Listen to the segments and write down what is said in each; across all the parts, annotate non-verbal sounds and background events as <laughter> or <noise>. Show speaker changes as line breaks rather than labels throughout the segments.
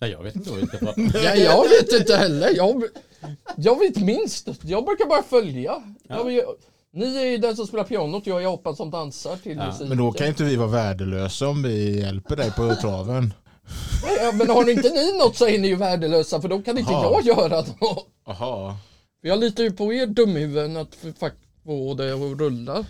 Nej, jag vet inte vad vi ska prata om.
Ja, jag vet inte heller. Jag, jag vet minst. Jag brukar bara följa. Jag, vet- ni är den som spelar pianot, jag är apan som dansar till
Ja,
musiken.
Men då kan inte vi vara värdelösa om vi hjälper dig på traven.
Ja, men har inte ni något så är ni ju värdelösa för då kan inte
Jaha.
jag göra något.
Jaha.
För Jag litar ju på er dumhuvuden att få det att rulla.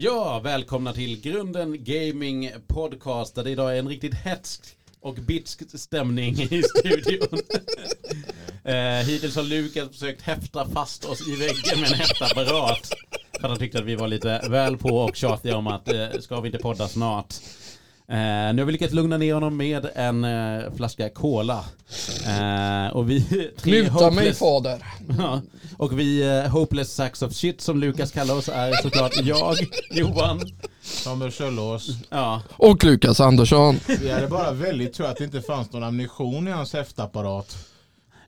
Ja, välkomna till Grunden Gaming Podcast där det idag är en riktigt hetsk och bitsk stämning i studion. <laughs> eh, hittills har Lukas försökt häfta fast oss i väggen med en häftapparat. För han tyckte att vi var lite väl på och tjatiga om att eh, ska vi inte podda snart. Eh, nu har vi lyckats lugna ner honom med en eh, flaska cola. Eh, och vi tre
Muta mig
hopeless-
fader. <laughs>
Ja, och vi eh, hopeless sacks of shit som Lukas kallar oss är såklart jag, Johan.
Samuel Kjöllås.
Ja,
Och Lukas Andersson.
Vi hade bara väldigt tur att det inte fanns någon ammunition i hans häftapparat.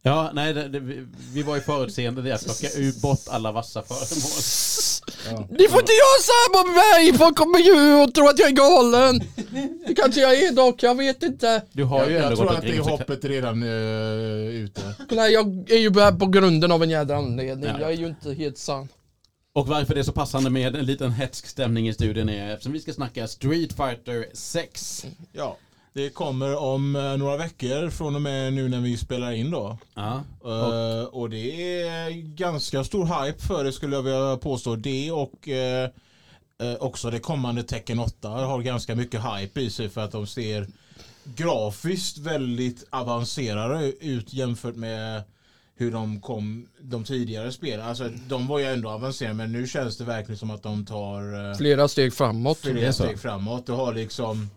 ja nej, det, det, vi, vi var ju förutseende det att plocka ut bort alla vassa föremål. <laughs>
Ni får inte göra så här mot mig! Folk kommer ju och tror att jag är galen. Det kanske jag är dock, jag vet inte.
Du har
Jag,
ju ändå
jag tror att det hoppet redan uh, ute.
Nej, jag är ju bara på grunden av en jädra anledning.
Ja.
Jag är ju inte helt sann.
Och varför det är så passande med en liten hetsk stämning i studion är eftersom vi ska snacka Street Fighter 6.
Ja. Det kommer om eh, några veckor från och med nu när vi spelar in då.
Ja,
Eh, och det är ganska stor hype för det skulle jag vilja påstå. Det och eh, också det kommande Tekken 8 har ganska mycket hype i sig för att de ser grafiskt väldigt avancerade ut jämfört med hur de kom de tidigare spelen. Alltså de var ju ändå avancerade men nu känns det verkligen som att de tar eh,
Flera steg framåt.
flera steg framåt. Du har liksom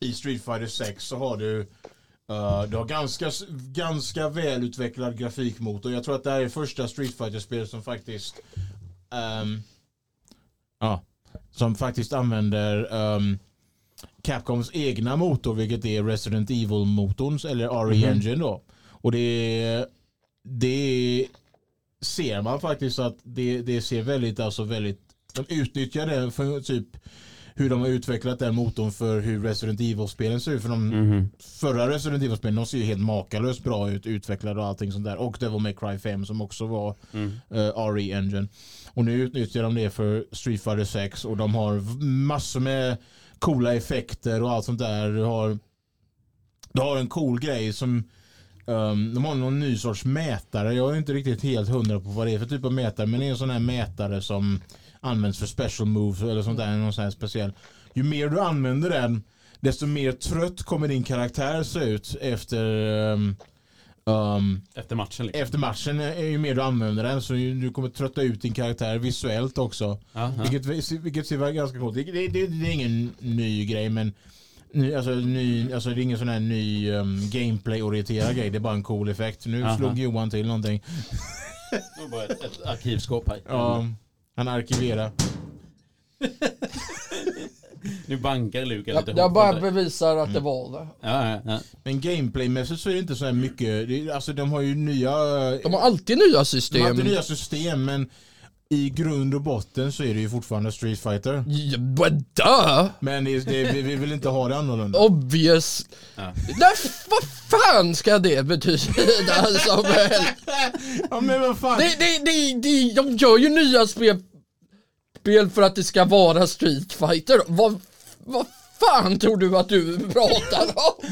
i Street Fighter 6 så har du uh, du har ganska, ganska välutvecklad grafikmotor. Jag tror att det här är första Street Fighter-spel som faktiskt ehm, ja, som faktiskt använder ehm, Capcoms egna motor vilket är Resident Evil-motorn eller RE
Mhm.
Engine då. Och det, det ser man faktiskt att det, det ser väldigt, alltså väldigt de utnyttjar det för typ hur de har utvecklat den motorn för hur Resident Evil-spelen ser ut. För de
Mhm.
förra Resident Evil-spelen de ser ju helt makalöst bra ut, utvecklade och allting sånt där. Och Devil May Cry 5 som också var
Mm.
uh, RE Engine. Och nu utnyttjar de det för Street Fighter 6 och de har massor med coola effekter och allt sånt där. Du har, du har en cool grej som Um, de har någon ny sorts mätare. Jag är inte riktigt helt hundra på vad det är för typ av mätare. Men det är en sån här mätare som används för special moves eller sånt där. Någon sån speciell. Ju mer du använder den desto mer trött kommer din karaktär se ut efter um, um,
Efter matchen liksom.
efter matchen. Är ju mer du använder den så du kommer trötta ut din karaktär visuellt också.
Ja.
Vilket, vilket ser ganska coolt Det, det, det, det är ingen ny grej men ny, alltså, ny, alltså, det är ingen sån här ny um, gameplay-orienterad grej. Det är bara en cool effekt. Nu
Aha.
slog Johan till någonting.
Det var bara ett, ett arkivskåp här.
Ja, han arkiverar.
Nu bankar Lukas
Jag,
lite
jag
hårt
bara
dig.
bevisar att det var det.
Ja, ja, ja.
Men gameplaymässigt så är det inte så här mycket. Det, är- alltså de har ju nya...
De har alltid nya
de har
system.
inte nya system men i grund och botten så är det ju fortfarande Street Fighter.
Ja, but duh!
Men det, det, vi, vi vill inte ha det annorlunda.
Obvious.
Ja.
Nej, vad fan ska det betyda Samuel?
Ja men vad fan.
Det, det, det, det, de gör ju nya spel, spel för att det ska vara Street Fighter. Vad, vad fan tror du att du pratar om?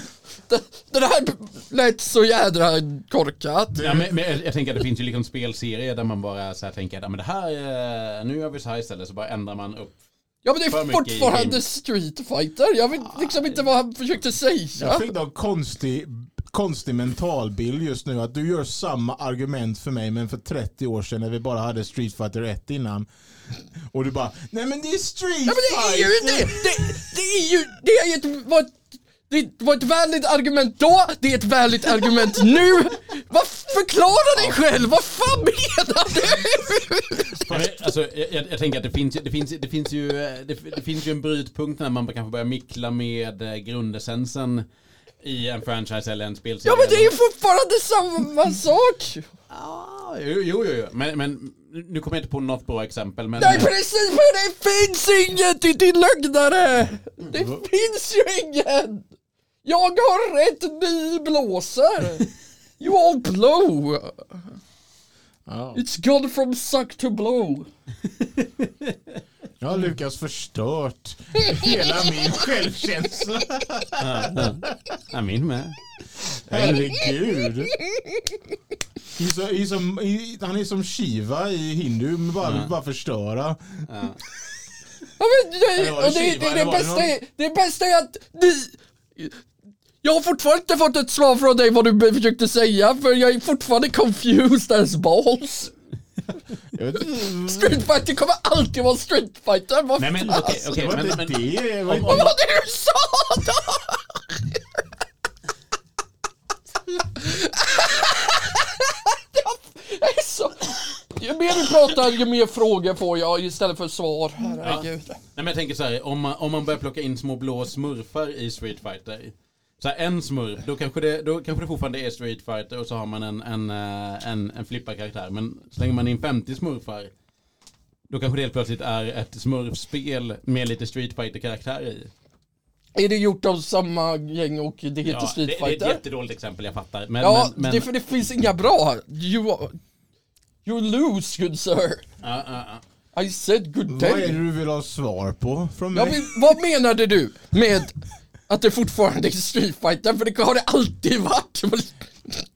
Det, det här lät så jädra korkat.
Ja, men, men jag, jag tänker att det finns ju liksom spelserier där man bara så här tänker att ja, men det här, nu gör vi så här istället så bara ändrar man upp.
Ja men det är fortfarande. Street Fighter. Jag vet liksom inte vad han försökte säga.
Jag fick någon konstig, konstig mentalbild just nu att du gör samma argument för mig men för 30 år sedan när vi bara hade Street Fighter 1 innan. Och du bara, nej men det är Street
Ja, men det är ju det! Det, det är ju, det är ju ett, var ett, det var ett värdigt argument då, det är ett värdigt argument nu. Vad förklara dig själv, vad fan menar du?
Alltså, jag, jag, jag tänker att det finns, det, finns, det, finns ju, eh, det, det finns ju en brytpunkt när man kanske börjar mickla med eh, grundessensen i en franchise eller en spelserie.
Ja men det är ju fortfarande samma sak!
Ja, jo, jo, jo. Men, men nu kommer jag inte på något bra exempel. Men,
Nej precis, men det finns inget i din lögnare! Det
Va?
finns ju ingen! Jag har rätt, ni blåser! You all blow!
Ja.
It's gone from suck to blow.
Jag har Lukas förstört hela min självkänsla.
Ja, min med.
Herregud. He's a, he's a, he, han är som Shiva i hindu, men bara,
Ja.
bara förstöra.
Ja.
Ja, men det,
det
och det, det, bästa är, det bästa är att ni... Jag har fortfarande inte fått ett svar från dig vad du försökte säga för jag är fortfarande confused as balls.
Jag vet inte.
Street Fighter kommer alltid vara Street Fighter. Vad
Nej men okej.
Det var
men,
det. var
Vad var det du sa då? Jag är så... Ju mer vi pratar ju mer frågor får jag istället för svar. Herregud.
Nej men jag tänker så här, om man, om man börjar plocka in små blå smurfar i Street Fighter. Så här, en smurf, då kanske, det, då kanske det fortfarande är Street Fighter och så har man en, en, eh, en, en flipparkaraktär. Men slänger man in 50 smurfar, då kanske det helt plötsligt är ett smurfspel med lite Street Fighter-karaktär i.
Är det gjort av samma gäng och det heter
Ja,
Street
det, det är ett
Fighter?
jättedåligt exempel, jag fattar. Men,
ja,
men, men,
det är för det finns inga bra. You, you lose good sir.
ja, ja, ja.
I said good
Vad är det
day.
du vill ha svar på från
Ja,
mig?
men, vad menade du med <laughs> att det fortfarande är Street Fighter? För det har det alltid varit.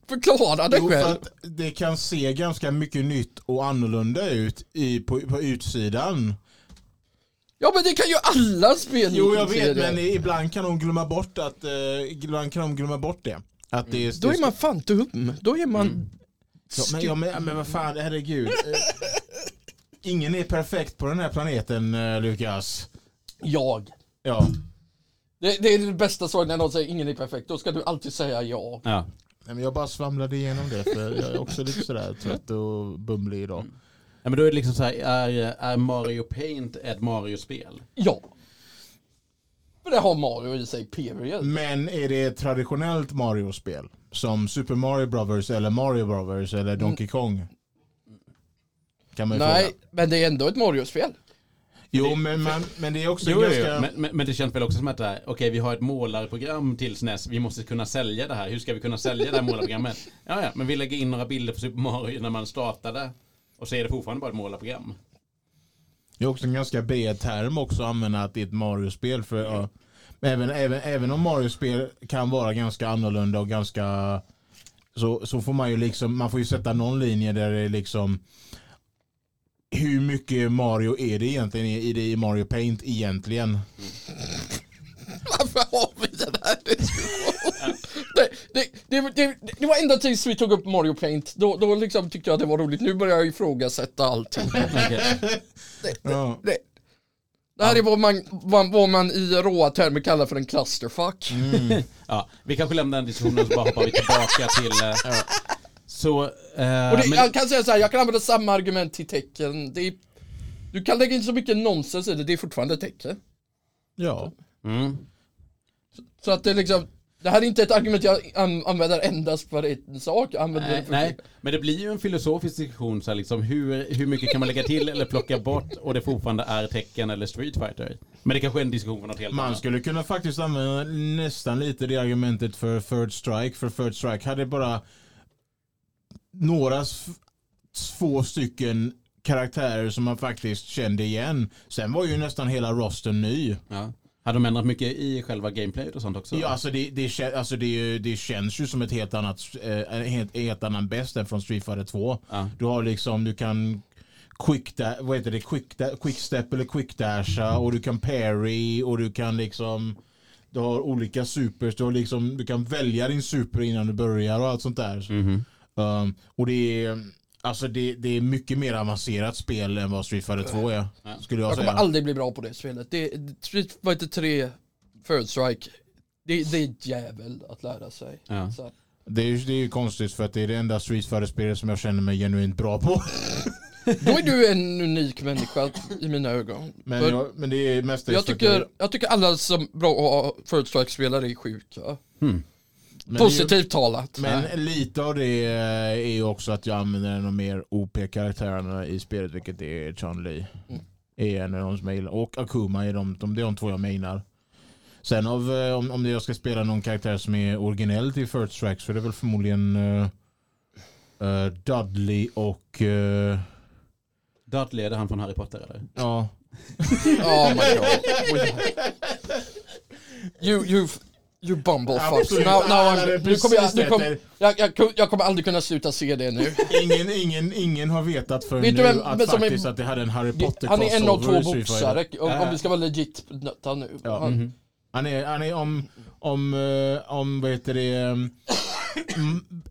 Förklara det
Jo, för
själv.
att det kan se ganska mycket nytt och annorlunda ut i, på, på utsidan.
Ja men det kan ju alla spel
Jo, jag vet, men ibland kan de glömma bort att, eh, ibland kan de glömma bort det. Att det,
Då
det
är man fan dum. Då är man...
Ja, men, ja, men, men vad fan, herregud. Eh, <laughs> Ingen är perfekt på den här planeten, eh, Lukas.
Jag.
Ja.
Det, det är det bästa svaret när någon säger ingen är perfekt. Då ska du alltid säga ja.
ja.
Nej, men jag bara svamlade igenom det för jag är också lite sådär trött och bumlig idag.
Ja men då är det liksom så här, är, är Mario Paint ett Mario-spel?
Ja. För det har Mario i sig, period.
Men är det ett traditionellt Mario-spel? Som Super Mario Brothers eller Mario Brothers eller Donkey Kong? Kan man ju
Nej,
fråga.
men det är ändå ett Mario-spel.
Jo, men, man, men det är också
Jo,
ganska...
jo. Men, men, det känns väl också som att det här, okej vi har ett målarprogram till SNES, vi måste kunna sälja det här. Hur ska vi kunna sälja det här målarprogrammet? <laughs> Ja, ja, men vi lägger in några bilder på Super Mario när man startade. Och så är det fortfarande bara ett målarprogram.
Det är också en ganska bred term också att använda att det är ett Mario-spel. För, ja, även, även, även om Mario-spel kan vara ganska annorlunda och ganska så, så får man ju liksom, man får ju sätta någon linje där det är liksom hur mycket Mario är det egentligen i, i det i Mario Paint egentligen?
Varför har vi den här diskussionen? det, det, det, det, det var ända tills vi tog upp Mario Paint. Då, då liksom tyckte jag att det var roligt. Nu börjar jag ifrågasätta allting. <laughs>
Okej.
Ja.
Det, det här är vad man, vad, vad man i råa termer kallar för en clusterfuck.
Ja, vi kanske lämnar den diskussionen och så bara hoppar vi tillbaka till... eh, Så... eh,
Och det,
men,
jag kan säga så här, jag kan använda samma argument till tecken. Det är, du kan lägga in så mycket nonsens i det, det är fortfarande tecken.
ja.
mm,
Så att det är liksom, det här är inte ett argument jag an, använder endast för en sak. Jag använder
nej,
det för
nej, men det blir ju en filosofisk diskussion så här, liksom, hur, hur mycket kan man lägga till eller plocka bort och det fortfarande är tecken eller Street Fighter. Men det kanske är en diskussion för något helt
Man
annat.
skulle kunna faktiskt använda nästan lite det argumentet för Third Strike. För Third Strike hade bara några två stycken karaktärer som man faktiskt kände igen. Sen var ju nästan hela rosten ny.
Ja. Hade de ändrat mycket i själva gameplayet och sånt också?
Ja, alltså det, det, alltså det, det känns ju som ett helt annat, eh, en helt, helt annan bäst än från Street Fighter 2.
Ja.
Du har liksom, du kan quick, da, vad heter det, quick, da, quick step eller quick dasha och du kan parry och du kan liksom du har olika supers, du, har liksom, du kan välja din super innan du börjar och allt sånt där.
Mhm.
Um, och det är, alltså det, det är mycket mer avancerat spel än vad Street Fighter 2 är. Skulle jag,
Jag kommer
säga.
aldrig bli bra på det spelet. Det, Street Fighter 3, Third Strike, det, det är jävel att lära sig.
Ja.
Så,
Det, är, det är ju konstigt för att det är det enda Street Fighter-spelet som jag känner mig genuint bra på. <laughs>
då är du en unik människa i mina ögon.
Men, jag, men det är mest
jag, tycker, jag tycker alla som bra Third Strike-spelare är sjuka.
Hmm.
Är ju-
Positivt talat.
Men lite av det eh, är ju också att jag använder en av mer OP-karaktärerna i spelet, vilket är Chun-Li.
Mm.
Är en av de som jag gillar. Och Akuma är de, de, är de två jag mainar. Sen av, eh, om, om jag ska spela någon karaktär som är originell till First Strike så är det väl förmodligen eh, eh, Dudley och... eh,
Dudley, är det han från Harry Potter eller?
ja. <laughs>
Oh my god. <laughs> You, you, you bumblefuck. Now, now I'm,
är
nu kommer jag, nu kom,
rätt.
jag, jag, jag kommer aldrig kunna sluta se det nu.
Ingen, ingen, ingen har vetat förrän
Vet
nu
vem-
att
som är-
faktiskt att det hade en Harry Potter
Han är en av två boxare, om, om vi ska vara legit nötta nu.
Ja.
Han,
Mhm.
Han är, han är om, om, eh, om vad heter det,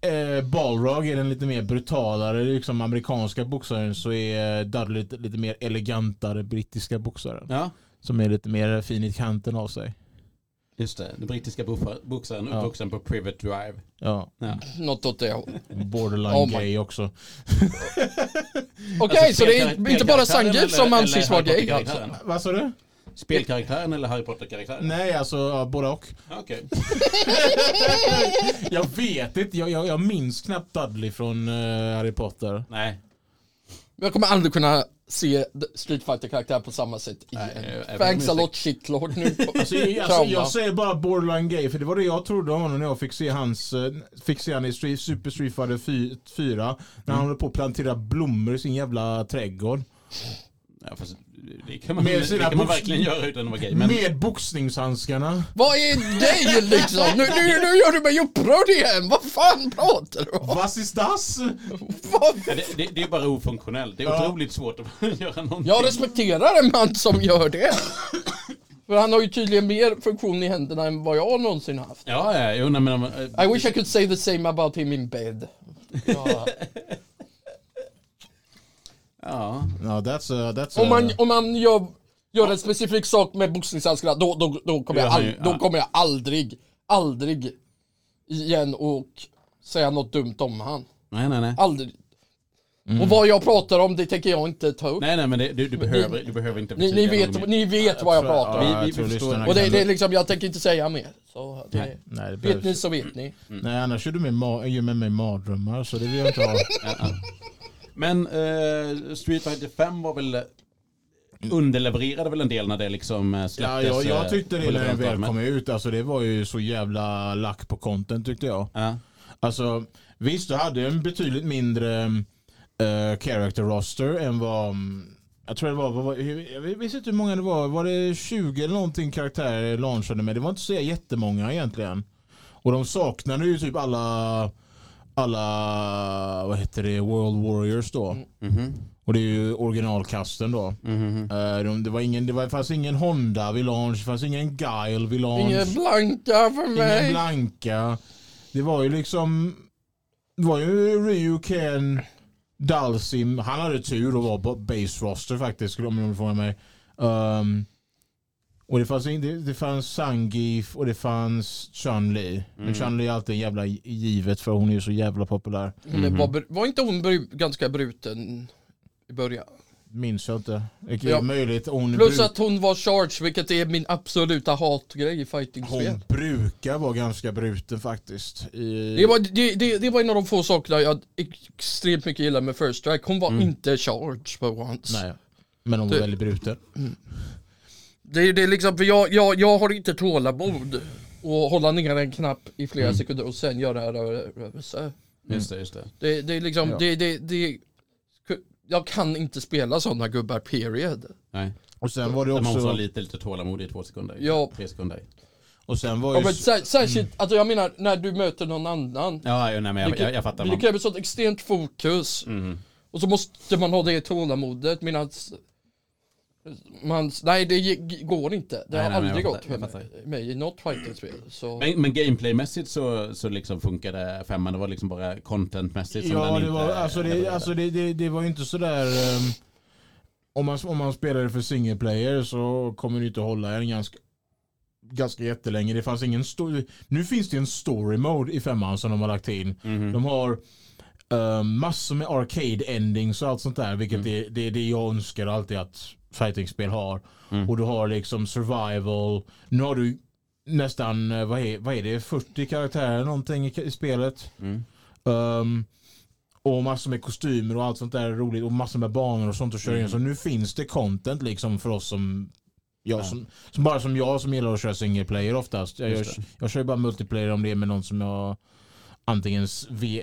eh, Balrog är den lite mer brutalare liksom amerikanska boxaren så är Dudley lite, lite mer elegantare brittiska boxaren.
Ja,
Som är lite mer fin i kanten av sig.
Just det. Den brittiska boxaren,
Ja.
uppvuxen på Privet Drive.
Ja,
Ja.
något åt det
borderline
Oh
gay också.
Okej,
Alltså,
så det är inte bara
eller-
som anses vara gay.
Vad sa du?
Spelkaraktären eller Harry Potter-karaktären?
Nej, alltså ja, båda och.
Okej. <laughs>
Jag vet inte, jag, jag, jag minns knappt Dudley från eh, Harry Potter.
Nej.
Jag kommer aldrig kunna se Street fighter karaktär på samma sätt igen.
jag
Thanks a lot shitlord nu. <laughs>
Alltså, jag, alltså, jag säger bara borderline gay för det var det jag trodde om honom när jag fick se hans eh, fick se han i Street, Super Street Fighter 4 när han håller på att plantera blommor i sin jävla trädgård.
Ja, fast det kan man,
Med
det
sina
kan man verkligen göra utan att vara gay. Men,
Med boxningshandskarna.
Vad är gay liksom? Nu, nu, nu gör du mig upprörd igen. Vad fan pratar du om?
Was ist das?
Vad?
ja, det, det, det är bara ofunktionellt. Det är
Ja.
otroligt svårt att <laughs> göra någonting.
Jag respekterar en man som gör det. För han har ju tydligen mer funktion i händerna än vad jag någonsin haft.
Ja, ja, jo, nej, men...
I wish I could say the same about him in bed. Ja. <laughs>
Ja,
No, that's a, that's a,
Om man, om man gör, gör en specifik sak med boxningshandskarna, då, då, då, kommer jag all, då kommer jag aldrig, aldrig igen och säga något dumt om han.
nej, nej, nej.
Aldrig. Och vad jag pratar om, det tänker jag inte ta upp.
Nej, nej, men det, du, du, behöver, du behöver inte
Ni, ni, vet, ni vet vad jag
tror-
pratar om.
Vi-
ja,
vi förstår.
lyssnarna
Och det, det är liksom, jag tänker inte säga mer. Så det,
Nej.
Nej, det
vet
behövs.
ni så vet ni.
Nej, annars gör du med, med mig mardrömmar så det vill jag inte ha.
Ja, ja. Men eh, Street Fighter 5 var väl underlevererade väl en del när det liksom eh,
Ja,
släpptes.
jag, jag
eh,
tyckte det när det väl kom ut. Alltså det var ju så jävla lack på content tyckte jag.
Ja.
Alltså visst, du hade en betydligt mindre uh, character roster än vad mm, jag tror det var, var jag vet inte hur många det var, var det 20 eller någonting karaktärer launchade med? Det var inte så jättemånga egentligen. Och de saknade ju typ alla, alla, vad heter det, World Warriors då.
Mhm.
Och det är ju originalkasten då. Eh, de, det, var ingen, det, var, det fanns ingen Honda vid launch, det fanns ingen Guile vid launch.
Ingen blanka för
Ingen
mig.
blanka. Det var ju liksom... Det var ju Ryu, Ken, Dalsim. Han hade tur att vara på base roster faktiskt, om du frågar mig. Um, och det fanns, det, det fanns Sangif och det fanns Chun-Li. Men
Mm.
Chun-Li är alltid en jävla givet för hon är ju så jävla populär.
Men det var, var inte hon bru, ganska bruten i början?
Minns jag inte. Det är
Ja.
möjligt. Hon,
Plus
bruk-
att hon var charge, vilket är min absoluta hatgrej i fightingspel.
hon brukar vara ganska bruten faktiskt. I,
Det var, det, det, det var en av de få sakerna jag extremt mycket gillade med First Strike. Hon var inte charge på once.
Nej. Men hon var väldigt bruten.
Det, det är liksom, för jag, jag, jag har inte tålamod att hålla ner en knapp i flera sekunder och sen göra en rö- rörelse.
Just det, just det.
Det, det är liksom,
Ja.
det, det, det, jag kan inte spela sådana gubbar, period.
Nej.
Och sen var det
Man måste ha
också...
lite, lite tålamod i två sekunder.
Ja.
Tre sekunder.
Och sen var
Ja,
ju...
men sär, särskilt, alltså jag menar när du möter någon annan.
Ja, ja nej, men jag, jag, jag fattar.
Det
Man.
kräver sånt extremt fokus.
Mm.
Och så måste man ha det tålamodet medan man, nej det går inte. Det
Nej,
har
nej,
aldrig gått för mig, mig i något fightingspel.
Men, men gameplaymässigt så, så liksom funkade femman. Det var liksom bara contentmässigt som
Ja,
den
det
inte
var, alltså, det, alltså det, det, det var ju inte sådär... Um, om, man, om man spelade för single player så kommer det inte hålla en ganska, ganska jättelänge. Det fanns ingen story. Nu finns det en story mode i femman som de har lagt in.
Mhm.
De har um, massor med arcade endings och allt sånt där. Vilket
Mm.
det, det är det jag önskar alltid att fightingspel har.
Mm.
Och du har liksom survival. Nu har du nästan, eh, vad är, vad är det, 40 karaktärer någonting i, i spelet.
Mm.
Um, och massor med kostymer och allt sånt där roligt och massor med banor och sånt att köra in.
Mm.
Så nu finns det content liksom för oss som jag
Ja.
som, som bara som jag som gillar att köra single player oftast. Jag, jag, jag kör ju bara multiplayer om det är med någon som jag antingen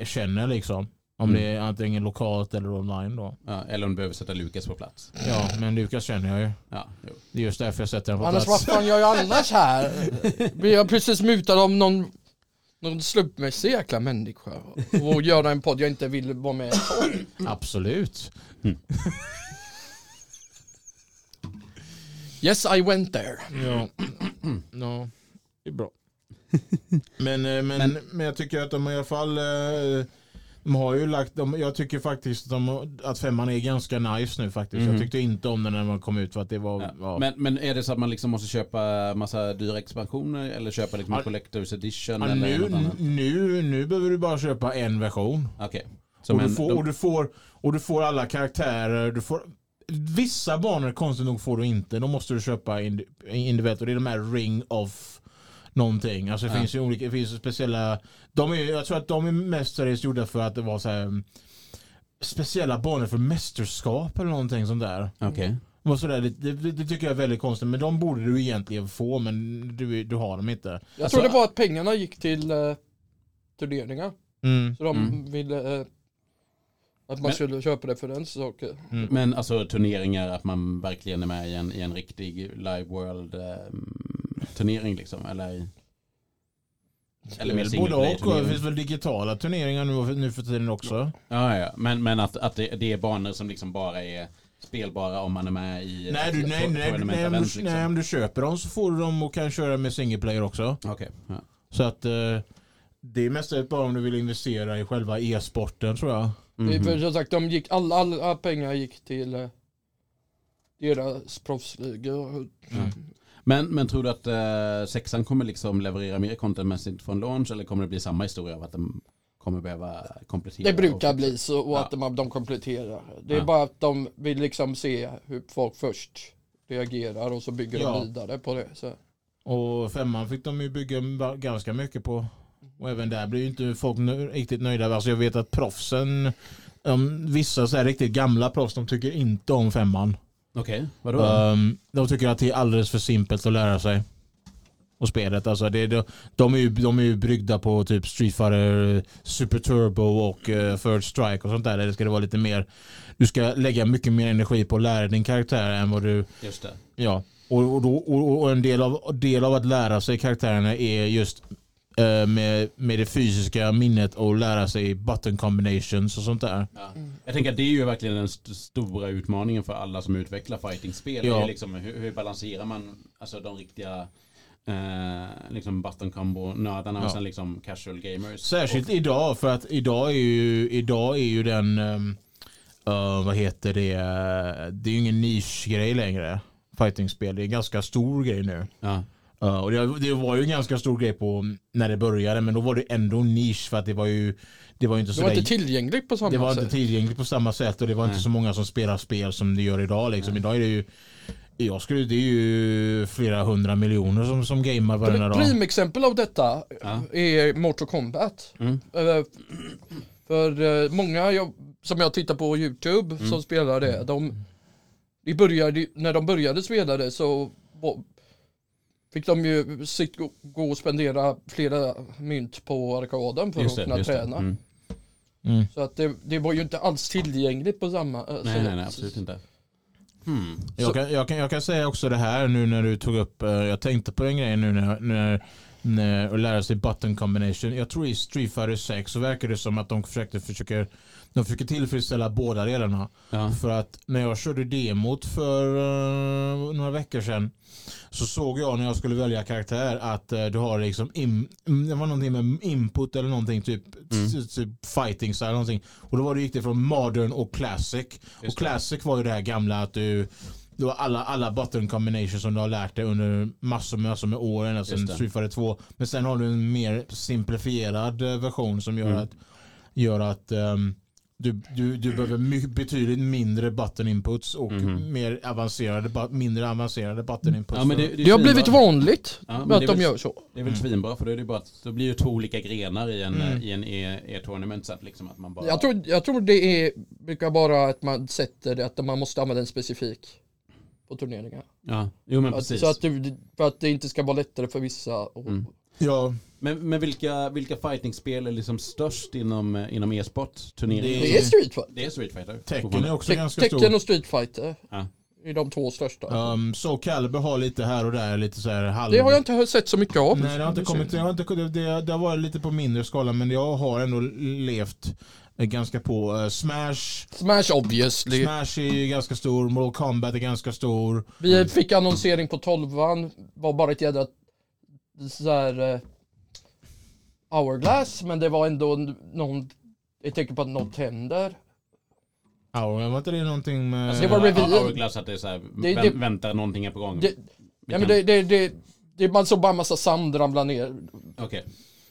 känner liksom. Om
Mm.
det är antingen lokalt eller online då.
Ja, eller om du behöver sätta Lukas på plats.
Ja, men Lukas känner jag ju.
Ja, jo.
Det är just därför jag sätter den på
Annars vad
plats.
fan gör jag annars här? <laughs> Blir jag precis mutad av någon, någon slumpmässig jäkla människa och göra en podd jag inte vill vara med på?
Absolut.
Yes I went there.
Ja. <clears throat> ja, det är bra. <laughs> Men, eh, men, men, jag tycker att de i alla fall eh, de har ju lagt, de, jag tycker faktiskt att, de, att femman är ganska nice nu faktiskt.
Mhm.
Jag tyckte inte om den när man kom ut för att det var,
Ja.
ja.
Men, men är det så att man liksom måste köpa massa dyra expansioner eller köpa liksom en
Ja.
Collector's Edition
Ja,
eller
nu,
något
nu, nu behöver du bara köpa en version.
Okej.
Och,
Som
du
en,
får,
de,
och, du får, och du får alla karaktärer. Du får, vissa banor konstigt nog får du inte. Då måste du köpa indi- individuellt. Och det är de här ring of någonting. Alltså det
Ja.
finns ju olika, det finns speciella. De är, jag tror att de är mest seriöst gjorda för att det var så här mm, speciella banor för mästerskap eller någonting sånt där.
Okej.
Det, var sådär, det, det, det tycker jag är väldigt konstigt. Men de borde du egentligen få men du, du har dem inte.
Jag
Alltså-
trodde bara att pengarna gick till eh, turneringar.
Mm.
Så de
Mm.
ville eh, att man
Men-
skulle köpa det för den saken.
Mm.
Men alltså turneringar, att man verkligen är med i en, i en riktig live world eh, turnering liksom? Eller, i- eller mer
Både och. Det finns väl digitala turneringar nu, nu för tiden också.
Ja, ja. Men, men att, att det, det är banor som liksom bara är spelbara om man är med i
Nej, du, nej, nej, nej, om du,
liksom.
nej, om du köper dem så får du dem och kan köra med single player också.
Okej. Ja.
Så att eh, det är mest bara om du vill investera i själva e-sporten tror jag.
Det är
Mhm.
För som sagt, de gick, alla, alla pengar gick till eh, deras proffsligor.
Men, men tror du att eh, sexan kommer liksom leverera mer contentmässigt från launch eller kommer det bli samma historia av att de kommer behöva komplettera?
Det brukar
och-
bli så och
Ja.
att man, de kompletterar. Det är
Ja.
bara att de vill liksom se hur folk först reagerar och så bygger
Ja.
de vidare på det. Så.
Och femman fick de ju bygga ganska mycket på. Och även där blir ju inte folk nö- riktigt nöjda. Alltså jag vet att proffsen, um, vissa så här riktigt gamla proffs, de tycker inte om femman.
Okej, vadå?
Um, de tycker att det är alldeles för simpelt att lära sig. Och spelet. Alltså det, de, de, är ju, de är ju bryggda på typ Street Fighter, Super Turbo och uh, Third Strike och sånt där. Där det ska vara lite mer. Du ska lägga mycket mer energi på att lära din karaktär än vad du
Just det.
Ja, och, och, då, och, och en del av, del av att lära sig karaktärerna är just med, med det fysiska minnet och lära sig button combinations och sånt där.
Ja. Jag tänker att det är ju verkligen den st- stora utmaningen för alla som utvecklar fightingspel.
Ja.
Liksom, hur, hur balanserar man alltså, de riktiga eh, liksom button combo-nördarna
Ja.
och sen liksom casual gamers?
Särskilt idag för att idag är ju, idag är ju den, um, vad heter det, eh, det är ju ingen nischgrej längre. Fightingspel, det är en ganska stor grej nu.
Ja.
Uh, och det, det var ju en ganska stor grej på när det började men då var det ändå nisch för att det var ju det var ju inte
Det
så
var
där-
inte tillgängligt på samma
Det var
sätt.
inte tillgängligt på samma sätt och det var
Nej.
inte så många som spelar spel som det gör idag. Liksom.
Nej.
Idag är det ju jag skulle, det är ju flera hundra miljoner som, som gamar varenda dag.
Primexempel av detta
Ja.
är Mortal Kombat.
Mm.
Eh, För eh, många jag, som jag tittar på YouTube
Mm.
som spelar det, de, de började, när de började spela det så fick de ju sitt, gå och spendera flera mynt på arkaden för
Just
att
det,
kunna träna.
Mm.
Mm.
Så att det, det var ju inte alls tillgängligt på samma eh,
Nej,
sätt.
nej, nej, absolut inte. Hmm.
Jag, kan, jag, kan, jag kan säga också det här nu när du tog upp, eh, jag tänkte på en grej nu när, när, när att lära sig button combination. Jag tror i Street Fighter 6 så verkar det som att de försökte försöker, de försöker tillfredsställa båda delarna.
Ja.
För att när jag körde demot för eh, några veckor sedan så såg jag när jag skulle välja karaktär att eh, du har liksom im, mm, det var någonting med input eller någonting typ,
Mm.
typ, fighting style någonting. Och då var det gick det från modern och classic.
Just
och
det.
classic var ju det här gamla att du du har alla, alla button combinations som du har lärt dig under massor med, massor med år ända sedan
det.
Street Fighter 2. Men sen har du en mer simplifierad eh, version som gör
Mm.
att, gör att ehm, Du, du, du behöver my, betydligt mindre button inputs och
Mhm.
mer avancerade, mindre avancerade button inputs.
Ja, men det, det, är
Det har blivit vanligt
Ja, men
med
det
att
är
de
väl-
gör så.
Det är väl svinbra för då är det bara att då blir det två olika grenar i en,
Mm.
i en E- e-tournament så att liksom att man bara...
Jag tror, jag tror det är, brukar vara att man sätter det att man måste använda en specifik på turneringar.
Ja, jo men
Att,
precis.
så att det, för att det inte ska vara lättare för vissa. Och,
Mm.
Ja,
Men, men vilka, vilka fightingspel är liksom störst inom, inom e-sport? Turneringar?
Det är Street Fighter.
Det är Street Fighter.
Tecken är också
Te-
ganska
Tekken
stor.
och Street Fighter
Ja.
är de två största.
Um, Soul Calibur har lite här och där, lite så här halv...
Det har jag inte sett så mycket av.
Nej, det har inte kommit. Det har, inte, det, det, det har varit lite på mindre skala, men jag har ändå levt eh, ganska på. Eh, Smash,
Smash obviously.
Smash är ju ganska stor, Mortal Kombat är ganska stor.
Vi fick annonsering på 12 var bara ett jädra så här, eh, hourglass men det var ändå någon, ett tecken på att något händer.
Ja, var inte det någonting med...
Alltså,
Det var reveal.
Hourglass att det är så här,
Det-
vä-
det-
väntar någonting är på gång.
Det, ja, men det, det, det, det, man såg bara en massa sand ramla ner.
Okej,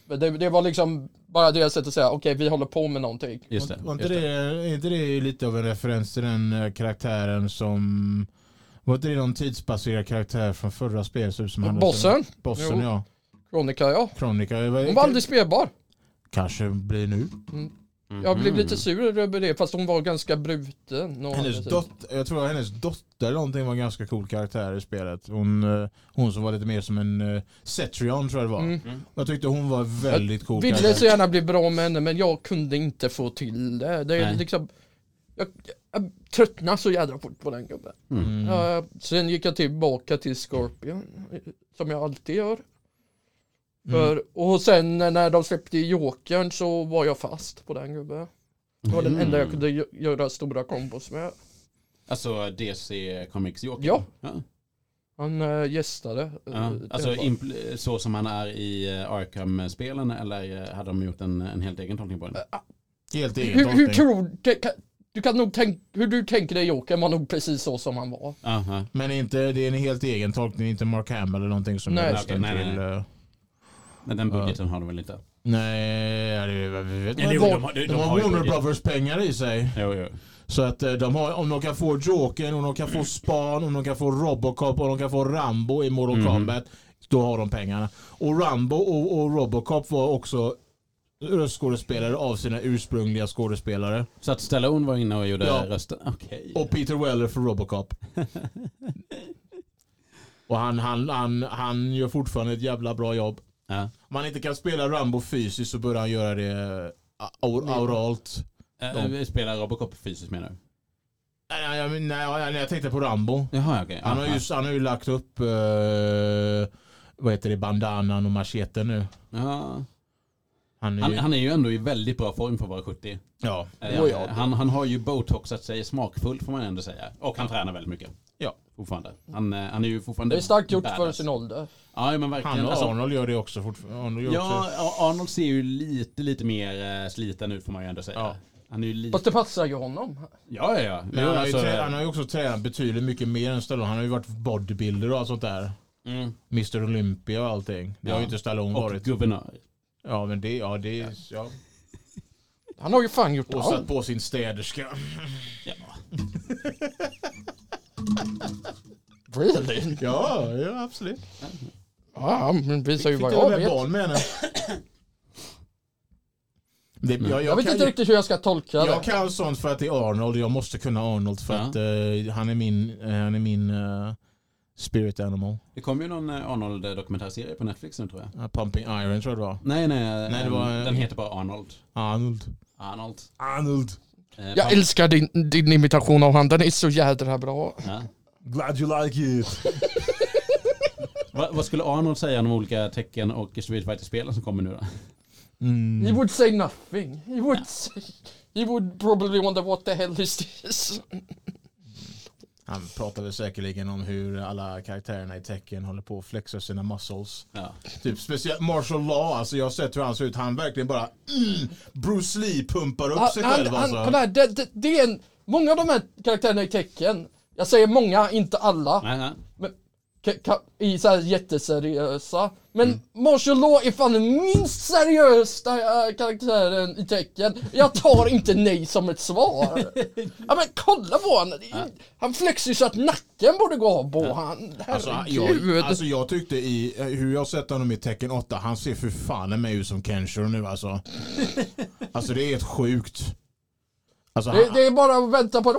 Men Det, det var liksom bara deras sätt att säga okej vi håller på med någonting.
just det.
Var inte
just
det, är inte det lite av en referens till den eh, karaktären som... Var inte det någon tidsbaserad karaktär från förra spelet? Som hade-
Bossen,
Bossen
Jo.
ja.
Kronika ja.
Kronika.
Hon var aldrig spelbar.
Kanske blir nu.
Jag blev
Mhm.
lite sur över det fast hon var ganska bruten. och
Hennes dotter, jag tror att hennes dotter eller någonting var en ganska cool karaktär i spelet. Hon, eh, hon som var lite mer som en uh, Cetrion tror jag det var.
Mm.
Jag tyckte hon var väldigt cool
Ville så
karaktär.
gärna bli bra med henne men jag kunde inte få till det. Det är
Nej.
liksom jag, jag tröttnade så jädra fort på den gubben.
Mm.
Uh, sen gick jag tillbaka till Scorpion som jag alltid gör. För, och sen när de släppte Jokern så var jag fast på den gubben. Det var den
Mm.
enda jag kunde gö- göra stora kombos med.
Alltså DC Comics Joker?
Ja.
ja.
Han uh, gästade. eh,
Ja, alltså så som han är i eh, Arkham-spelen eller hade de gjort en, en helt egen tolkning på den?
Helt egen
hur, hur
tolkning.
tror du, kan, nog tänka, hur du tänker dig Jokern var nog precis så som han var.
Aha.
Men inte, det är en helt egen tolkning, inte Mark Hamill eller någonting som
Nej.
jag röstar
nej,
till.
nej.
eh,
Men den budgeten har de väl inte?
Nej, ja, det, vi vet inte. De,
de har- de
de
har
Warner. Brothers pengar i sig.
Jo, jo.
Så att eh, de har, om de kan få Jokern, om de kan få Span, om de kan få Robocop, om de kan få Rambo i Mortal
Mhm.
Kombat. Då har de pengarna. Och Rambo och, och Robocop var också röstskådespelare av sina ursprungliga skådespelare.
Så att Stallone var inne och gjorde
Ja.
rösten? Okej.
Och Peter Weller för Robocop. <laughs> och han, han, han, han gör fortfarande ett jävla bra jobb.
Ja.
Om han inte kan spela Rambo fysiskt så bör han göra det eh, aur- auralt.
Vi spelar Robocop fysiskt menar du?
Nej, jag, nej, jag, tänkte på Rambo.
Jaha, okej.
Han har,
Ja,
ju, han har ju lagt upp eh, vad heter det, bandanan och macheten nu.
ja.
Han är
Han,
ju,
han är ju ändå i väldigt bra form för att vara 70.
ja.
Eh,
ja.
han, han har ju botoxat sig smakfullt får man ändå säga. Och han tränar väldigt mycket.
Ja.
Fortfarande. Han, eh, han är ju fortfarande
Det är starkt gjort för
badass.
sin ålder.
Ja men verkligen.
Han och
Alltså,
Arnold gör det också fortfarande. Också.
ja, Arnold ser ju lite, lite mer eh, sliten ut får man ju ändå säga.
Ja.
Han är ju lite...
Fast det passar ju honom.
Ja, ja, ja.
Men han, har ju
alltså,
trä, han har ju också tränat betydligt mycket mer än Stallone. Han har ju varit bodybuilder och allt sånt där.
mm.
Mr Olympia och allting. Det har
Ja.
ju inte Stallone
Och
varit.
guvernör.
Ja men det, ja det, ja.
Han har ju fan gjort
Och
allt.
satt på sin städerska.
Ja. <laughs>
Really?
Ja, ja absolut.
Ja, men visar ju
Fick
vad jag
med
vet.
barn med henne. Det, jag, jag,
Jag vet
kan,
inte riktigt hur jag ska tolka
Jag
det.
kan sånt för att det är Arnold. Jag måste kunna Arnold för
Ja.
att eh, han är min, eh, han är min eh, spirit animal.
Det kom ju någon eh, Arnold-dokumentärserie på Netflix nu tror jag.
Uh, Pumping Iron tror jag det var.
Nej, nej.
Nej, det var-
Den heter bara Arnold.
Arnold.
Arnold.
Arnold.
Eh,
Jag älskar din, din imitation av han, den är så jädra bra.
Ja.
Glad you like it. <laughs>
Va, vad skulle Arnold säga om olika tecken och Street Fighter-spelen som kommer nu då?
He
Mm.
would say nothing. He would <laughs> say, he would probably wonder what the hell is this?
Han pratade säkerligen om hur alla karaktärerna i tecken håller på att flexa sina muscles.
Ja.
Typ speciellt martial law, alltså jag har sett hur han ser ut. Han verkligen bara mm, Bruce Lee pumpar upp
Han,
sig
han,
själv
han,
alltså.
kolla här, det, det, det är en, många av de här karaktärerna i tecken, jag säger många, inte alla,
Nej, nej.
ka- i så här jätteseriösa. Men Martial Law är fan den minst seriösa äh, karaktären i tecken. Jag tar inte nej som ett svar. ja men kolla på han. Han flexar ju så att nacken borde gå av på han.
Alltså, jag, alltså jag tyckte i, hur jag sett honom i Tekken 8, han ser för fan i mig ut som Kenshiro nu alltså. <laughs> Alltså det är helt sjukt. Alltså,
det,
han,
det är bara att vänta på det.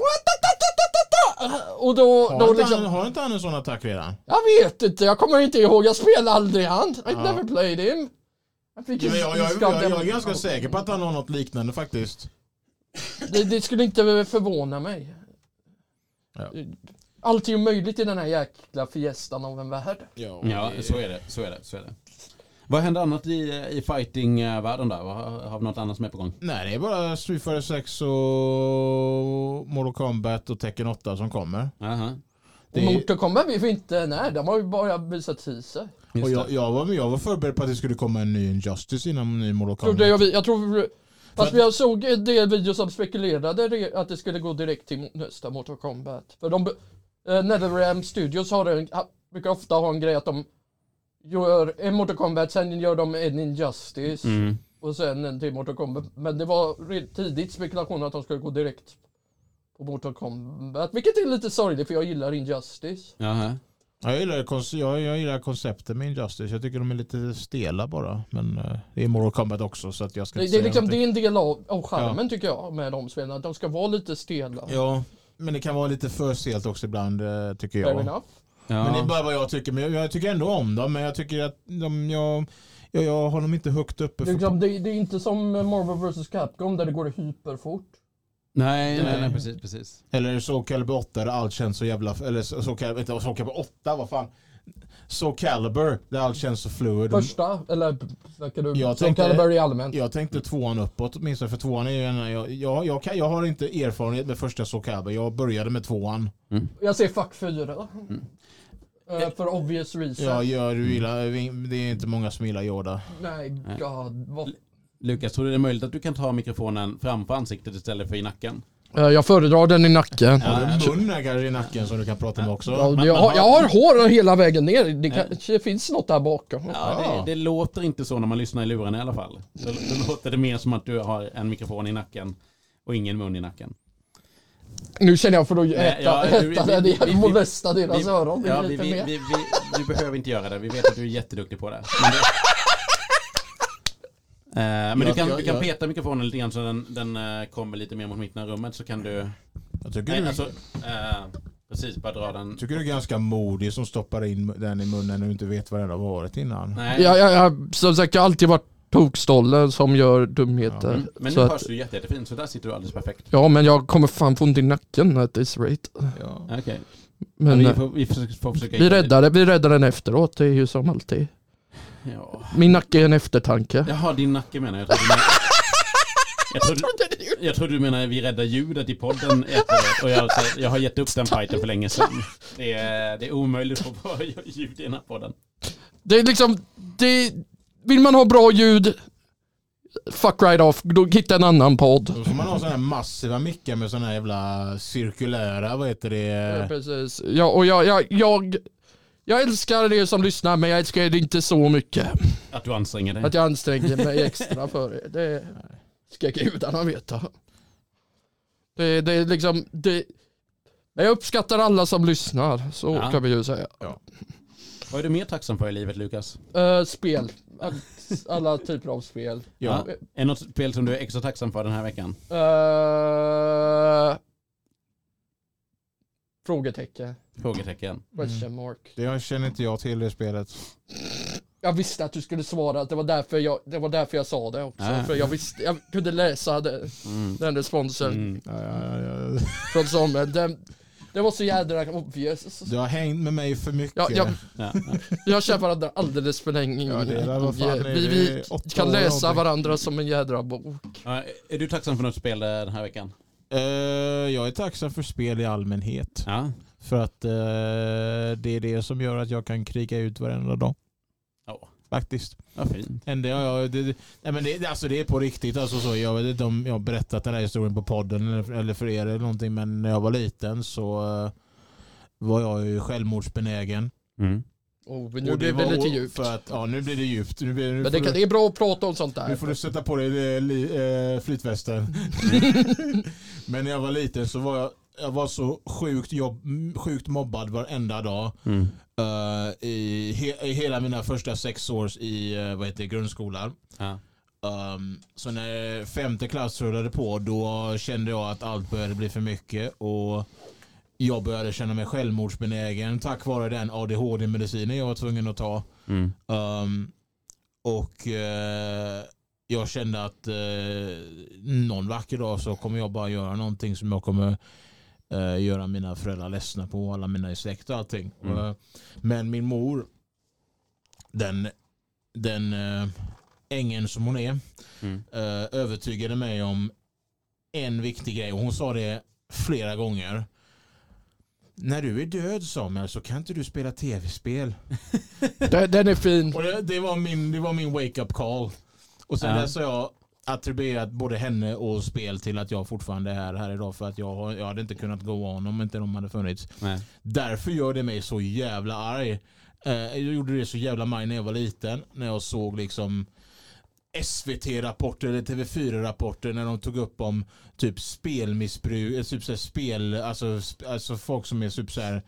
Och då,
har,
då
inte
liksom,
han, har inte han en sån attack redan?
jag vet inte, jag kommer inte ihåg, jag spelade aldrig han. I never played him. Jag fick
Ja, jag, jag, jag, jag, är ganska säker på att han har något liknande faktiskt.
Det, det skulle inte förvåna mig.
Ja.
Allt är ju möjligt i den här jäkla fiestan av en värld.
Ja, så är det. Så är det, så är det. Vad händer annat i, i fighting-världen där? Har, har vi något annat som är på gång?
Nej, det är bara Street Fighter 6 och Mortal Kombat och Tekken 8 som kommer.
Aha.
Det
Och Mortal Kombat vet vi inte när, de har ju bara visat teaser.
Och jag, jag, var, jag var förberedd på att det skulle komma en ny Injustice innan en ny Mortal Kombat.
jag, vi- jag tror, fast jag såg en del videos som spekulerade att det skulle gå direkt till nästa Mortal Kombat. För de, eh, NetherRealm Studios har en, brukar ofta ha en grej att de gör en Mortal Kombat, sen gör de en Injustice.
Mm.
och sen en till Mortal Kombat. Men det var tidigt spekulation att de skulle gå direkt på Mortal Kombat. Vilket är lite sorgligt för jag gillar Injustice.
Jaha.
Ja, Jag gillar, jag, jag gillar konceptet med Injustice. Jag tycker de är lite stela bara. Men eh, det är Mortal Kombat också så att jag ska
Det,
inte
det, är liksom, det
någonting.
är en del av, av charmen tycker jag med de spelen. Att de ska vara lite stela.
Ja, men det kan vara lite för stelt också ibland eh, tycker
Fair
jag.
enough.
Ja.
Men det är bara vad jag tycker. Men jag, jag tycker ändå om dem. Men jag tycker att de, jag, jag, jag har dem inte högt uppe.
Det är, liksom, det, det är inte som Marvel vs Capcom där det går hyperfort.
Nej, nej,
Nej.
precis, precis.
eller så Calibur 8 där allt känns så jävla... Eller så, så, Calibur- inte så Calibur 8, vad fan. Så Calibur där allt känns så fluid.
Första, eller snackar du
Jag tänkte-
Caliber i allmänt?
Jag tänkte tvåan uppåt åtminstone för tvåan är ju en, jag, jag, jag, kan, jag har inte erfarenhet med första så Calibur. Jag började med tvåan.
Jag ser fuck 4.
Mm.
Eh, för obvious reason.
Ja, jag, du gillar, det är inte många som gillar Yoda.
Nej, god. Vad
Lukas, tror du det är möjligt att du kan ta mikrofonen framför ansiktet istället för i nacken?
Eh, Jag föredrar den i nacken.
Ja,
Har du
tror-
mun här kanske i nacken som du kan prata med också?
Ja, jag, har, jag har hår hela vägen ner. Det kanske finns något där bakom.
Ja,
Ja.
det, det låter inte så när man lyssnar i luren i alla fall. Då, då låter det mer som att du har en mikrofon i nacken och ingen mun i nacken.
Nu känner jag för att äta,
ja,
äta
vi- vi-
det,
vi- vi-
molesta deras
vi-
öron
Ja, vi, vi, vi, vi, du behöver inte göra det. Vi vet att du är jätteduktig på det. Men, det... Eh, men du
Jag-
kan,
jag-
du kan
jag-
peta mikrofonen lite grann så den, den eh, kommer lite mer mot mitten av rummet så kan du...
Jag tycker,
Nej,
du,
alltså, eh, precis, bara dra den.
tycker du är ganska modig som stoppar in den i munnen och inte vet vad den har varit innan.
Nej.
Jag, jag, jag, som sagt, jag har alltid varit tokstolle som gör dumheter.
Mm, men
så
nu
att,
hörs du jätte, jättefint så där sitter du alldeles perfekt.
ja, men jag kommer fan få ont i nacken at this rate.
Ja.
Okej.
Men
vi,
eh,
får, vi får, försöka...
vi räddar det, vi räddar den efteråt. Det är ju som alltid.
Ja.
Min nacke är en eftertanke.
Jaha, din nacke menar jag. Jag trodde, jag, trodde, du menar vi räddar ljudet i podden efteråt. Och jag, jag har gett upp den fighten för länge sedan. Det är, det är omöjligt att få bra <laughs> ljud i den här podden.
Det är liksom, det, vill man ha bra ljud, fuck right off, då hitta en annan podd.
Då får man ha sådana här massiva mickar med sådana här jävla cirkulära, vad heter
Ja,
det?
precis. Ja, och jag, jag, jag, jag älskar er som lyssnar men jag älskar er inte så mycket.
Att du anstränger dig.
Att jag anstränger mig extra för er. Det ska gudarna veta. Det, det är liksom, det, men jag uppskattar alla som lyssnar, så
Ja.
kan vi ju säga.
Vad är du mer tacksam för i livet Lukas?
Eh, spel. All- Alla typer av spel.
Ja.
Är det något spel som du är extra tacksam för den här veckan?
Uh, frågetecken.
Frågetecken.
Question mark.
Det känner inte jag till det spelet.
Jag visste att du skulle svara, det var därför jag, det var därför jag sa det också.
Ah.
För jag visste, jag kunde läsa det,
Mm.
den responsen
Mm.
Ja, ja, ja.
från Samuel. Den, det var så jädra obvious.
Du har hängt med mig för mycket.
Ja, ja.
Ja,
Jag känner varandra alldeles för länge.
Ja, fan
vi vi kan läsa varandra som en jädra bok.
Ja, Är du tacksam för något spel den här veckan?
Eh, jag är tacksam för spel i allmänhet.
Ja.
För att eh, det är det som gör att jag kan kriga ut varenda dag.
Ja.
Faktiskt.
Vad fint.
Enda jag, det, det, nej men det, alltså det är på riktigt. Alltså så, jag vet inte om jag har berättat den här historien på podden eller, eller för er eller någonting. Men när jag var liten så eh, var jag ju självmordsbenägen.
Mm.
Och nu
Och det
blev det lite djupt.
För att, ja, nu blir det djupt. Nu, blir, nu,
Men det, kan,
du,
det är bra att prata om sånt
nu
där.
får du sätta på dig eh, li, eh, flytvästen. <laughs> Men när jag var liten så var jag, jag var så sjukt, jobb, sjukt mobbad varenda dag.
Mm.
eh, i, he, I hela mina första sex år i eh, vad heter det, grundskolan.
Ja.
Um, så när femte klass rullade på då kände jag att allt började bli för mycket och jag började känna mig självmordsbenägen tack vare den ADHD-medicinen jag var tvungen att ta.
Mm.
Um, och eh, jag kände att eh, någon vacker dag så kommer jag bara göra någonting som jag kommer eh, göra mina föräldrar ledsna på, alla mina släkt och allting.
Mm.
Eh, men min mor, den, den eh, ängeln som hon är,
Mm.
eh, övertygade mig om en viktig grej och hon sa det flera gånger. När du är död Samuel så kan inte du spela tv-spel. <laughs>
Den, den är fin.
Och det, det var min, det var min wake-up call. Och sen
Ja.
dess har jag attribuerat både henne och spel till att jag fortfarande är här idag för att jag, har- jag hade inte kunnat gå on om inte de hade funnits.
Nej.
Därför gör det mig så jävla arg. Eh, jag gjorde det så jävla maj när jag var liten. När jag såg liksom SVT-rapporter eller TV4-rapporter när de tog upp om typ spelmissbruk, eh, typ så här spel, alltså, sp- alltså folk som är typ så här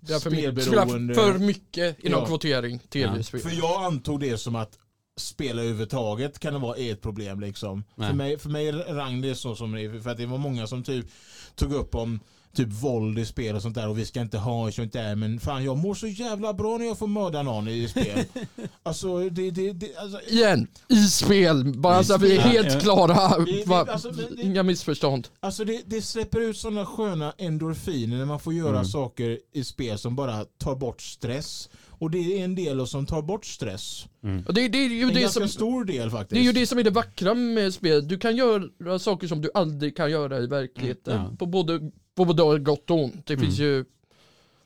Det är för, mycket,
spelberoende.
för mycket inom
Ja.
kvotering tv-spel.
För jag antog det som att spela överhuvudtaget kan det vara ett problem liksom.
Nej.
För mig, för mig rang det så som det för att det var många som typ tog upp om typ våld i spel och sånt där och vi ska inte ha så inte är men fan jag mår så jävla bra när jag får mörda någon i spel. <laughs> alltså det, det, det alltså,
Igen, i spel. Bara
I
så att vi är helt
Ja,
klara.
Vi-
Va,
alltså, det-
Inga missförstånd.
Alltså det, det släpper ut sådana sköna endorfiner när man får göra
Mm.
saker i spel som bara tar bort stress. Och det är en del som tar bort stress.
Och det, det är ju
En
det
ganska
som...
stor del faktiskt.
Det är ju det som är det vackra med spel. Du kan göra saker som du aldrig kan göra i verkligheten.
Mm, ja.
På, både, på både gott och ont. Det
Mm.
finns ju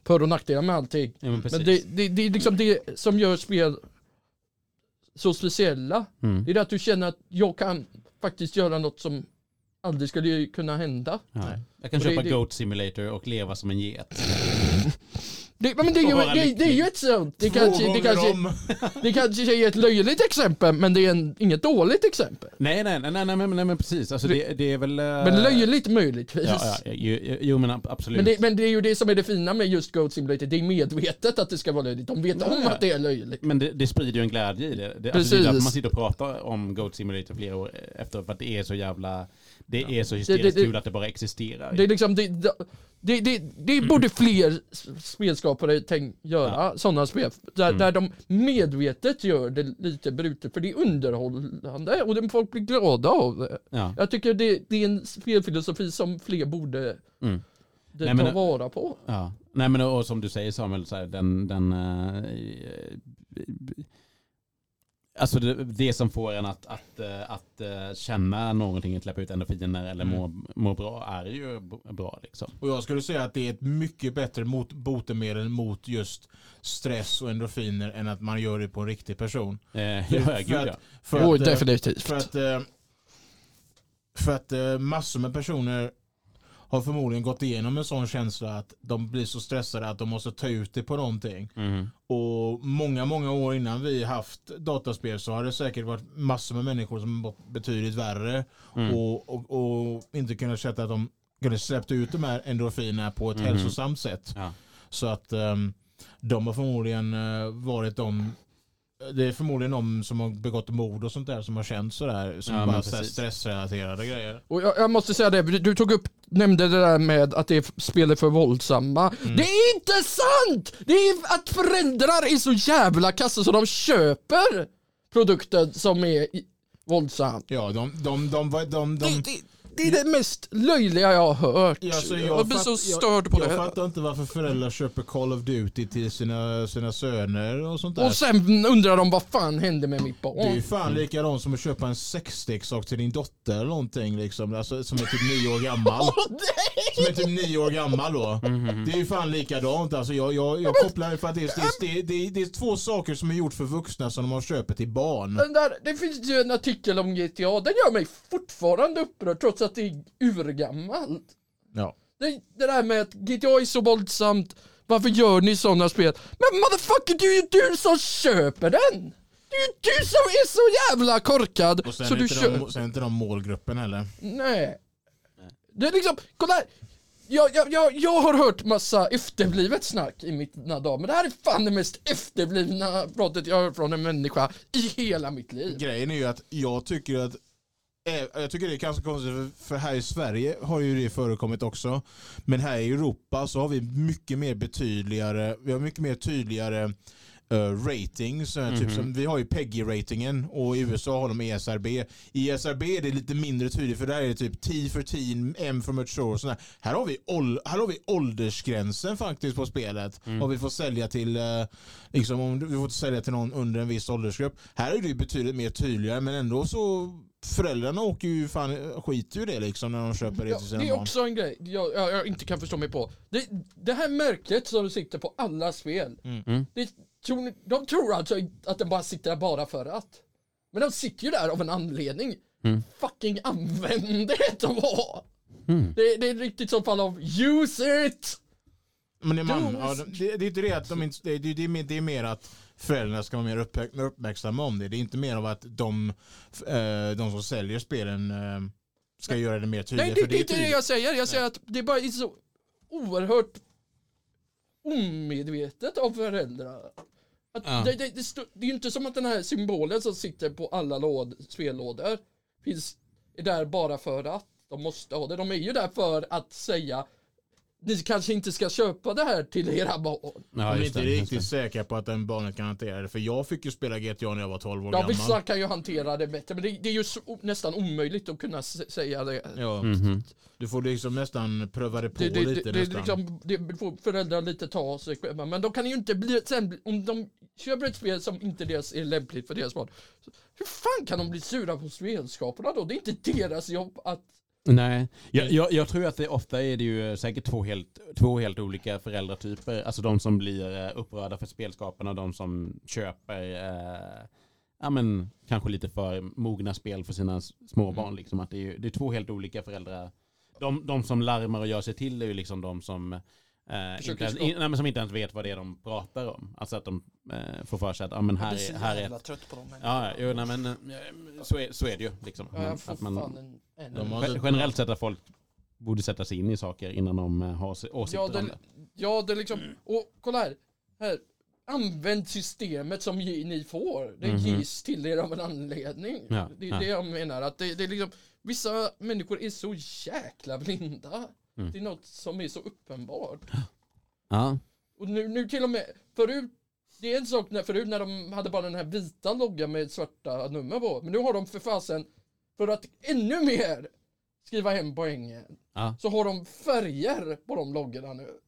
för och nackdelar med allting.
Ja, men.
Men det, det, det är liksom det som gör spel så speciella.
mm.
Det är det att du känner att jag kan faktiskt göra något som aldrig skulle kunna hända.
ja. Jag kan
Och
köpa
det-
Goat Simulator och leva som en get.
Det, men det är, ju, det, det är ju ett sånt. <laughs> Det kanske, det, kanske, det kanske är ett löjligt exempel men det är en, inget dåligt exempel.
Nej, nej, nej, nej, nej, men, nej men precis. Alltså, det, det är väl... eh,
Men löjligt möjligtvis.
Ja, ja, jo, jo, men ab- absolut.
Men det, men det är ju det som är det fina med just Goat Simulator. Det är medvetet att det ska vara löjligt. De vet om
Ja.
att det är löjligt.
Men det, det sprider ju en glädje i det. det, alltså det
Precis.
därför man sitter och pratar om Goat Simulator flera år efter. För att det är så jävla... Det är så hysteriskt
Det- det-
kul att det bara existerar.
Det är liksom, det, det, det, det borde fler s- spelskapare tänk, göra, sådana spel. Där,
Mm.
där de medvetet gör det lite brutet, för det är underhållande och det- folk blir glada av det.
ja.
Jag tycker det, det är en spelfilosofi som fler borde
Mm.
det,
Nej, men-
ta vara på.
Ja. Nej men och som du säger Samuel, så här, den... den eh, Alltså det, det som får en att, att, eh, att eh, känna någonting, släppa ut endorfiner eller
Mm.
må, må bra är ju bra liksom.
Och jag skulle säga att det är ett mycket bättre mot, botemedel mot just stress och endorfiner än att man gör det på en riktig person.
Eh, ja,
För
gud
att-
ja.
För
Oj,
att,
definitivt.
För att, för att eh, massor med personer har förmodligen gått igenom en sån känsla att de blir så stressade att de måste ta ut det på någonting.
Mhm.
Och många, många år innan vi haft dataspel så har det säkert varit massor med människor som mått betydligt värre
Mm.
och, och, och inte kunnat känna att de kunde släppt ut de här endorfinerna på ett
Mhm.
hälsosamt sätt.
Ja.
Så att ehm, de har förmodligen eh, varit de det är förmodligen de som har begått mord och sånt där som har känt sådär som
Ja,
bara så stressrelaterade grejer.
Och jag, jag måste säga det, du tog upp, nämnde det där med att det är spel är för våldsamma.
Mm.
Det är inte sant! Det är att föräldrar är så jävla kassa så de köper produkten som är i- våldsam.
Ja, de, de, de, de, de, de
Det, det, är det mest löjliga jag har hört.
Ja, så
jag, blir
fatt-
så störd på
jag,
det.
Jag fattar inte varför föräldrar köper Call of Duty till sina, sina söner och sånt där.
Och sen undrar de vad fan hände med mitt
det är ju
barn?
fan likadant som att köpa en sexleksak till din dotter eller någonting liksom. Alltså, som är typ nio år gammal. <laughs> Som är typ nio år gammal då.
Mhm.
Det är ju fan likadant. Alltså jag, jag, jag kopplar det för att det är, det, det, det är två saker som är gjort för vuxna som de köper till barn.
Den där, det finns ju en artikel om GTA, den gör mig fortfarande upprörd trots att det är urgammalt.
Ja.
Det, det där med att GTA är så våldsamt, Varför gör ni sådana spel? Men motherfucker, det är ju du som köper den! Det är ju du som är så jävla korkad!
Och sen,
så
är
du
inte
köper...
de, sen är inte de målgruppen heller.
Nej. Det är liksom, kolla här. Jag, jag, jag, jag har hört massa efterblivet snack i mina dagar, men det här är fan det mest efterblivna brottet jag har hört från en människa i hela mitt liv.
Grejen är ju att jag tycker att jag tycker det är ganska konstigt för- här i Sverige har ju det förekommit också. Men här i Europa så har vi mycket mer betydligare, vi har mycket mer tydligare eh, ratings. eh, Typ som, vi har ju PEGI-ratingen och i USA har de ESRB. I ESRB är det lite mindre tydligt för där är det typ T för teen, M för mature och sådär. Här har vi, ål- här har vi åldersgränsen faktiskt på spelet. Vad vi får sälja till, eh, liksom om vi får sälja till någon under en viss åldersgrupp. Här är det ju betydligt mer tydligare men ändå så föräldrarna åker ju fan, skiter ju det liksom när de köper det
Ja,
till sina
det är
barn.
också en grej jag, jag, jag inte kan förstå mig på. Det, det här märket som sitter på alla spel,
Mm.
det, tror ni, de tror alltså att den bara sitter där bara för att. Men de sitter ju där av en anledning.
Mm.
Fucking använd det då!
Mm.
Det, det är riktigt som fall av use it!
Men det, är man, ja, det, det är inte det att de inte, det, det, det, är mer, det är mer att föräldrarna ska vara mer uppmärk- uppmärksamma om det. Det är inte mer av att de, eh, de som säljer spelen eh, ska göra det mer tydligt.
Nej, det,
för
det är inte det jag säger. Jag säger att det bara är så oerhört omedvetet av föräldrar.
Ja.
det, det, det, det är inte som att den här symbolen som sitter på alla låd, spellådor finns, är där bara för att de måste ha det. De är ju där för att säga ni kanske inte ska köpa det här till era barn.
Ja,
inte
det,
är
just
riktigt säkra på att den barnet kan hantera det. För jag fick ju spela GTA när jag var 12 år
Ja,
gammal.
vissa kan ju hantera det bättre, men det, det är ju så, nästan omöjligt att kunna säga det.
Ja,
det. Mhm.
du får liksom nästan pröva det på
Det, det,
lite
det, liksom, det får föräldrar lite ta sig själva, men de kan ju inte bli, sen, om de köper ett spel som inte deras är lämpligt för deras barn, så, hur fan kan de bli sura på spelskaparna då? Det är inte deras jobb att
Nej, jag, jag, jag tror att det ofta är det ju säkert två helt, två helt olika föräldratyper. Alltså de som blir eh, upprörda för spelskaparna och de som köper eh, ja, men, kanske lite för mogna spel för sina s- små barn. Liksom. Att det, är, det är två helt olika föräldrar. De, de som larmar och gör sig till är ju liksom de som, eh, inte, ens- in, nej, men som inte ens vet vad det är de pratar om. Alltså att de eh, får för sig att ah, men här, är, här är ett
trött på dem.
Ja, jo, nej, men eh, så är, så är det ju. Liksom.
Ja, jag
att man,
fan en, en,
De har-
Generellt sett att folk borde sätta sig in i saker innan de eh, har ås- åsikter
ja,
om
det,
det.
ja, det är liksom, och kolla här, här. Använd systemet som ni får. Det
Mhm.
ges till er av en anledning.
Ja,
det är
ja.
det jag menar. Att det, det är liksom, vissa människor är så jäkla blinda.
Mm.
Det är något som är så uppenbart.
Ja.
Och nu, nu till och med, förut, det är en sak när, förut när de hade bara den här vita loggan med svarta nummer på. Men nu har de för fasen, för att ännu mer skriva hem poängen,
Ja.
så har de färger på de loggorna nu.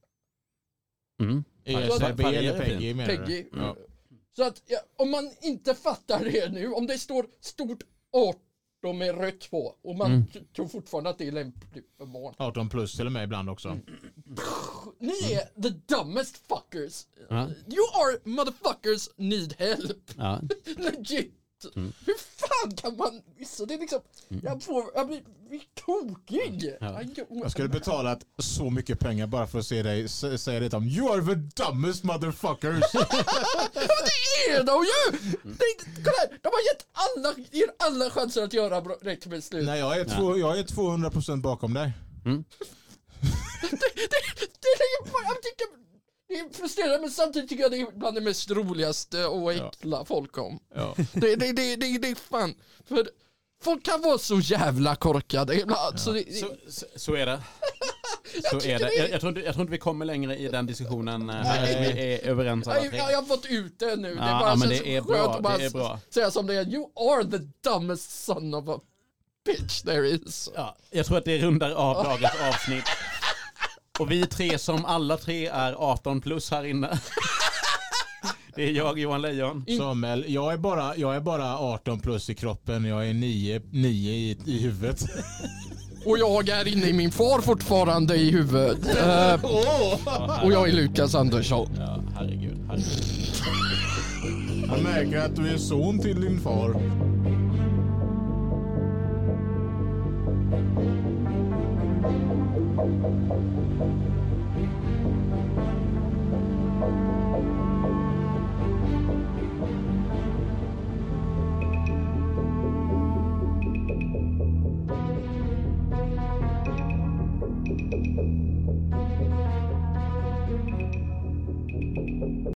Mm.
ESRB eller. PEGI menar du?
Peggy.
Ja.
Så att ja, om man inte fattar det nu, om det står stort 18 med rött på och man
Mm.
tror fortfarande att det är lämpligt för barn.
18 plus till och med ibland också.
Mm. Ni är the dumbest fuckers.
Ja.
You are motherfuckers need help.
Ja. <laughs>
Legit.
Mm. <laughs>
Hur fan kan man missa? Det är liksom, jag får, jag blir, blir tokig.
Ja.
Jag,
skulle betalat så mycket pengar bara för att se dig säga det om You are the dumbest motherfuckers. <laughs>
det är de ju! Det, kolla här, de har gett alla, er alla chanser att göra rätt beslut.
Nej, jag är, två, jag är 200% bakom dig. <laughs>
Det är ju bara, jag tycker, det är frustrerande men samtidigt tycker jag det är bland det mest roligaste och äckla folk om.
Ja.
Det, det, det, det, det är fan, för folk kan vara så jävla korkade ibland. Så det,
Så, så, så är det. <laughs> Så
tycker
är det.
det
Jag, jag, tror inte, jag tror inte vi kommer längre i den diskussionen. eh.
Nej.
Vi är överens alla
jag,
tre.
jag, jag har fått ut det nu. det
Ja,
bara
ja, men det är bra,
att bara
det är bra.
säga som det är. You are the dumbest son of a bitch there is.
Ja, jag tror att det rundar av dagens avsnitt. Och vi tre som alla tre är 18 plus här inne. <laughs> Det är jag, Johan Lejon.
Samuel, jag är, bara, jag är bara 18 plus i kroppen. Jag är 9, 9 i, i huvudet. <laughs>
Och jag är inne i min far fortfarande i huvudet. <laughs> Eh, och jag är Lukas Andersson.
Ja, herregud. herregud.
Jag märker att du är son till din far.